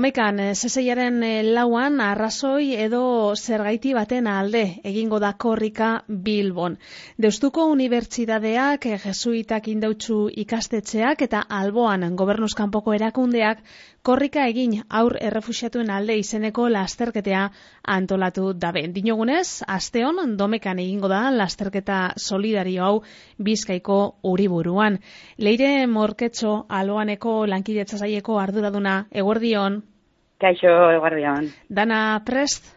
Zeseiaren eh, eh, lauan arrazoi edo zergaiti baten alde egingo da korrika Bilbon. Deustuko unibertsitateak, eh, jesuitak indautxu ikastetxeak eta alboan gobernuzkanpoko erakundeak korrika egin aur errefusiatuen alde izeneko lasterketea antolatu dabe. Dinogunez, asteon domekan egingo da lasterketa solidario hau bizkaiko uriburuan. Leire Morketxo aloaneko lankidetza zaieko arduraduna, eguerdion, Kaixo, guardian. Dana prest?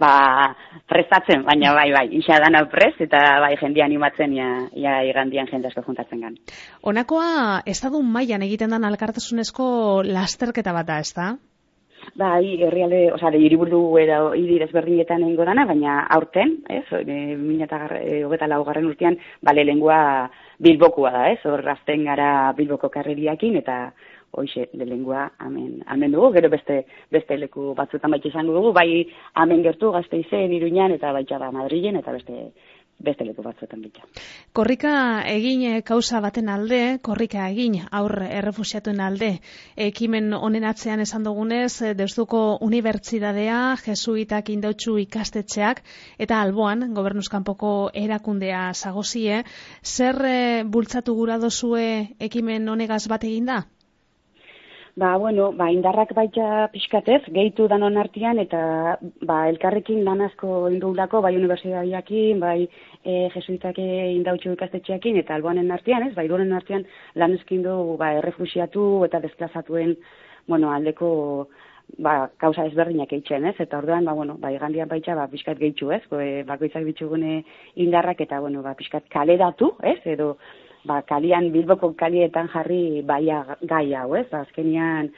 Ba, prestatzen, baina bai, bai, isa dana prest, eta bai, jendia animatzen, ja, ja igandian jende asko juntatzen gan. Honakoa, ez da mailan egiten dan alkartasunezko lasterketa bat da, ez da? Bai, herrialde, oza, de iriburu edo idir ezberdinetan egingo dana, baina aurten, ez, e, mina eta e, hogeta laugarren urtean, bale lengua bilbokua da, ez, hor gara bilboko karreriakin, eta hoxe de lengua amen amen dugu gero beste beste leku batzuetan baita izango dugu bai amen gertu Gasteizen Iruñan eta baita da Madrilen eta beste beste leku batzuetan bitza. Korrika egin kausa baten alde, korrika egin aur errefusiatuen alde, ekimen honen atzean esan dugunez, deustuko unibertsidadea, jesuitak indautxu ikastetxeak, eta alboan, gobernuzkanpoko erakundea zagozie, zer eh, bultzatu gura dozue ekimen honegaz bat egin da? Ba, bueno, ba, indarrak baita pixkatez, gehitu danon artian, eta ba, elkarrekin lan asko indulako, bai universidadiakin, bai e, jesuitak indautxo ikastetxeakin, eta alboanen artian, ez, bai duren artian lan eskin du, ba, errefusiatu eta desplazatuen, bueno, aldeko, ba, kauza ezberdinak eitzen, ez, eta orduan, ba, bueno, ba, igandian baita, ba, pixkat gehitzu, ez, bakoitzak bitxugune indarrak, eta, bueno, ba, pixkat kaleratu, ez, edo, ba, kalian, bilboko kalietan jarri baia gai hau, ez? Azkenian,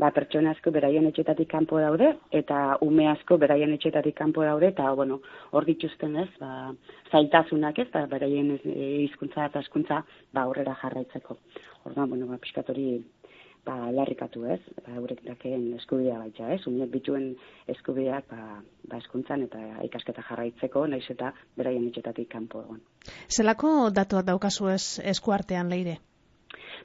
ba, pertsona asko beraien etxetatik kanpo daude, eta ume asko beraien etxetatik kanpo daude, eta, bueno, hor dituzten, ez? Ba, zaitasunak, ez? Ba, beraien hizkuntza eta eskuntza, ba, aurrera jarraitzeko. Orduan, bueno, ba, piskatori ba, larrikatu ez, ba, eurek daken eskubidea baita ez, umiek bituen eskubideak ba, ba eskuntzan eta ikasketa jarraitzeko, naiz eta beraien itxetatik kanpo egon. Zelako datuak daukazu ez eskuartean leire?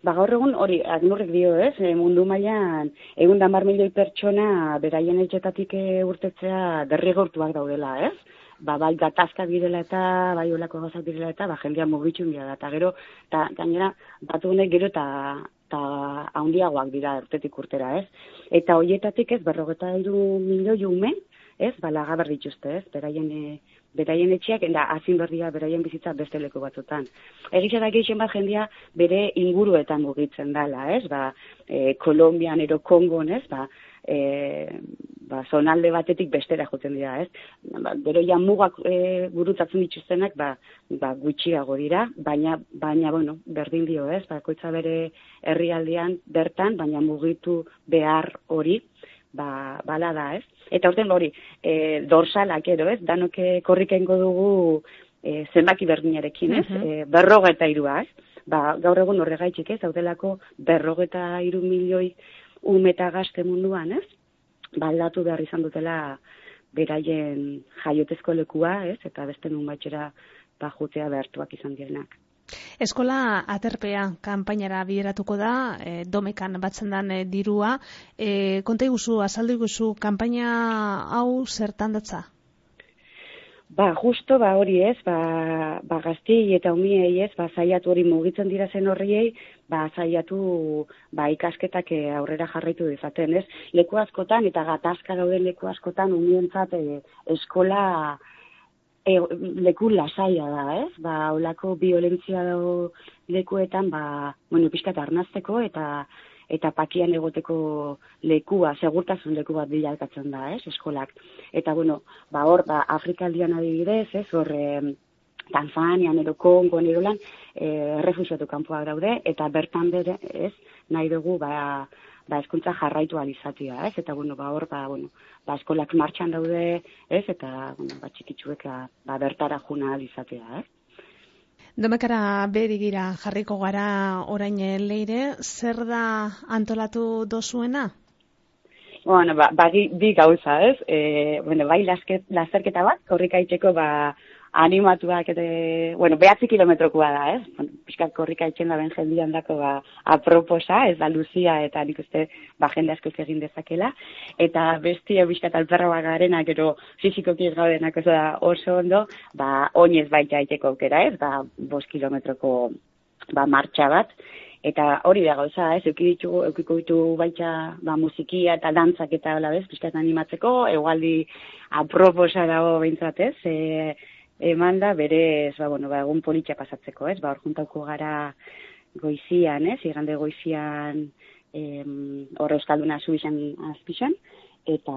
Ba, gaur egun hori, agnurrik dio ez, e, mundu mailan egun damar milioi pertsona beraien etxetatik e, urtetzea derrigortuak daudela, ez? Ba, bai gatazka direla eta, bai olako gozak direla eta, ba, jendea mugitxun da, eta gero, eta gainera, batu honek gero eta eta haundiagoak dira urtetik urtera, ez? Eta hoietatik ez, berrogeta iru milioi ume, ez, balaga berdituzte, ez, beraien, e, beraien etxeak, enda azin berdia beraien bizitza beste leku batzutan. Egitza da gehien bat jendia bere inguruetan mugitzen dala, ez, ba, e, Kolombian, ero Kongon, ez, ba, e, ba, zonalde batetik bestera joten dira, ez? Ba, bero ja mugak e, gurutatzen dituztenak, ba, ba, gutxiago dira, baina, baina, bueno, berdin dio, ez? Ba, koitza bere herrialdean bertan, baina mugitu behar hori, ba, bala da, ez? Eta urten hori, e, dorsalak ero, ez? Danoke korrikengo dugu e, zenbaki berdinarekin, ez? Uh -huh. e, berrogeta irua, ez? Ba, gaur egun horregaitxik, ez? Hautelako berrogeta iru milioi umeta gazte munduan, ez? Baldatu behar izan dutela beraien jaiotezko lekua, ez? Eta beste nun batxera bajutea behartuak izan direnak. Eskola aterpea kanpainara bideratuko da, e, domekan batzen den e, dirua. E, konta iguzu, azaldu iguzu, kanpaina hau zertan datza? Ba, justo, ba, hori ez, ba, ba gazti eta umiei ez, ba, zaiatu hori mugitzen dira zen horriei, ba, zaiatu ba, ikasketak eh, aurrera jarraitu dezaten, ez? Leku askotan eta gatazka dauden leku askotan umientzat e, eskola e, leku lasaia da, ez? Ba, olako violentzia dago lekuetan, ba, bueno, pixkat arnazteko eta eta pakian egoteko lekua, segurtasun leku bat bilalkatzen da, ez, eskolak. Eta, bueno, ba, hor, ba, Afrikaldian adibidez, ez, hor, e, Tanzania, nero Kongo, nero lan, e, refusiatu kanpoak daude, eta bertan bere, ez, nahi dugu, ba, ba, eskuntza jarraitu alizatia, ez, eta, bueno, ba, hor, ba, bueno, ba, eskolak martxan daude, ez, eta, bueno, ba, txikitsuek, ba, bertara juna alizatia, ez. Domekara berigira jarriko gara orain leire, zer da antolatu dozuena? Bueno, ba, ba bi, gauza, ez? E, bueno, bai, lasketa bat, korrika itxeko, ba, animatuak, eta, bueno, behatzi kilometrokoa da, ez? Bueno, Piskat korrika itxen da ben jendian dako, ba, aproposa, ez da Luzia, eta nik uste, ba, jende asko egin dezakela. Eta bestia Piskat alperra bagaren, gero fizikoki ez gaudenak, ez da oso ondo, ba, oinez baita aiteko aukera, ez? Ba, bos kilometroko, ba, martxa bat, Eta hori da gauza, ez, euki ditugu, eukiko ditu baita ba, musikia eta dantzak eta hola bez, pizkat animatzeko, egualdi aproposa dago behintzat, ez, e, eman da berez, ba, bueno, ba, egun politxa pasatzeko, ez, ba, hor juntauko gara goizian, ez, igande goizian, hor euskalduna zubixan azpixan, eta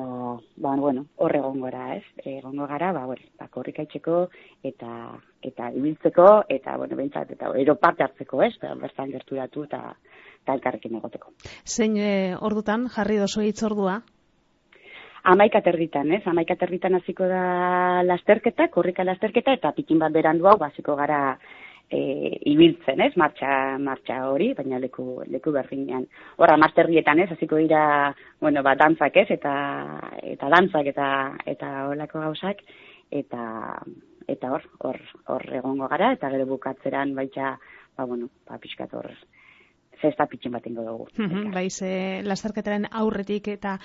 ba bueno hor egongora, ez? Egongo gara, ba bueno, ba korrikaitzeko eta eta ibiltzeko eta bueno, beintzat eta ero parte hartzeko, ez? Ba, bertan gerturatu eta ta elkarrekin egoteko. Zein e, ordutan jarri dozu hitzordua? Amaika terditan, ez? Amaika terditan hasiko da lasterketa, korrika lasterketa, eta pikin bat berandu hau, basiko gara e, ibiltzen, ez, martxa, martxa hori, baina leku, leku berdinean. Horra, masterrietan, ez, hasiko dira, bueno, bat dantzak, ez, eta, eta dantzak, eta, eta holako gauzak, eta, eta hor, hor, hor egongo gara, eta gero bukatzeran baita, ba, bueno, ba, pixkat hor, zesta pitxin bat ingo dugu. Baiz, e, lasterketaren aurretik eta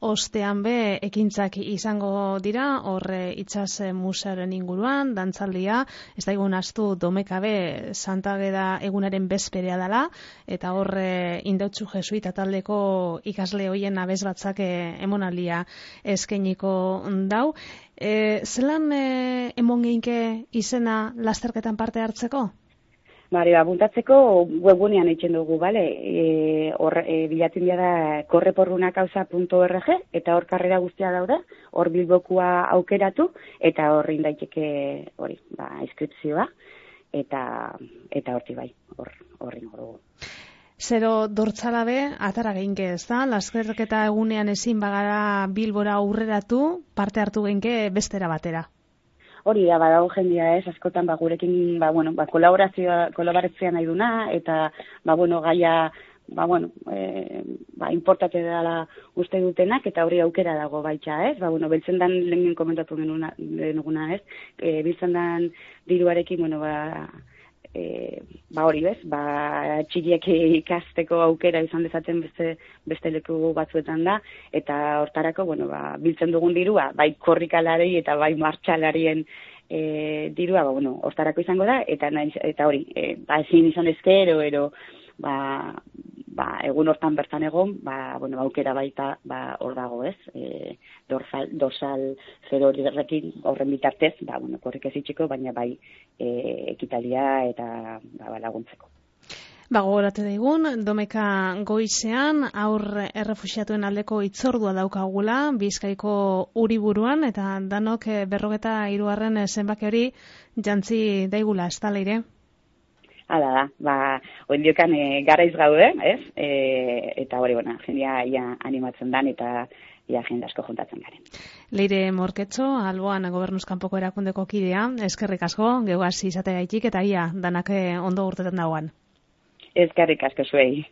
ostean be, ekintzak izango dira, horre itxas musearen inguruan, dantzaldia, ez da egun astu domekabe santageda egunaren bezperea dela, eta horre indautzu jesuita taldeko ikasle hoien abez batzak eh, emonaldia eskeniko dau. E, zelan e, emon izena lasterketan parte hartzeko? Bari, ba, buntatzeko webunean eitzen dugu, bale? E, hor, e, bilatzen da korreporrunakauza.org eta hor karrera guztia daude, hor bilbokua aukeratu eta hor daiteke hori, ba, inskripzioa eta eta horti bai, hor horri dugu. Zero dortzalabe, atara geinke ez da, laskerketa egunean ezin bagara bilbora aurreratu, parte hartu geinke bestera batera hori da badago jendia ez? Askotan ba gurekin ba bueno ba kolaborazioa kolaborazioa nahi duna eta ba bueno gaia ba bueno e, ba importate dela uste dutenak eta hori aukera dago baita ez? Ba bueno beltzen dan lehen komentatu genuna denuguna ez? E, biltzen dan diruarekin bueno ba e, ba hori bez, ba, txikiak ikasteko aukera izan dezaten beste, beste leku batzuetan da, eta hortarako, bueno, ba, biltzen dugun dirua, bai korrikalari eta bai martxalarien e, dirua, ba, bueno, hortarako izango da, eta, eta hori, e, ba, ezin izan ezkero, ero, ba, ba, egun hortan bertan egon, ba, bueno, aukera baita ba, hor dago ez, e, dorsal, dorsal zer hori horren bitartez, ba, bueno, korrik ez itxiko, baina bai e, ekitalia eta ba, ba laguntzeko. Ba, gogoratu daigun, domeka goizean, aur errefusiatuen aldeko itzordua daukagula, bizkaiko uriburuan, eta danok eh, berrogeta iruarren zenbaki hori jantzi daigula, ez da leire? Hala da, ba, oindiokan e, eh, garaiz gaude, ez? E, eta hori, bueno, jendia ia animatzen dan eta ia jende asko juntatzen garen. Leire Morketxo, alboan gobernuzkanpoko erakundeko kidea, eskerrik asko, geugaz izateagaitik eta ia danak eh, ondo urtetan dagoan. Eskerrik asko zuei.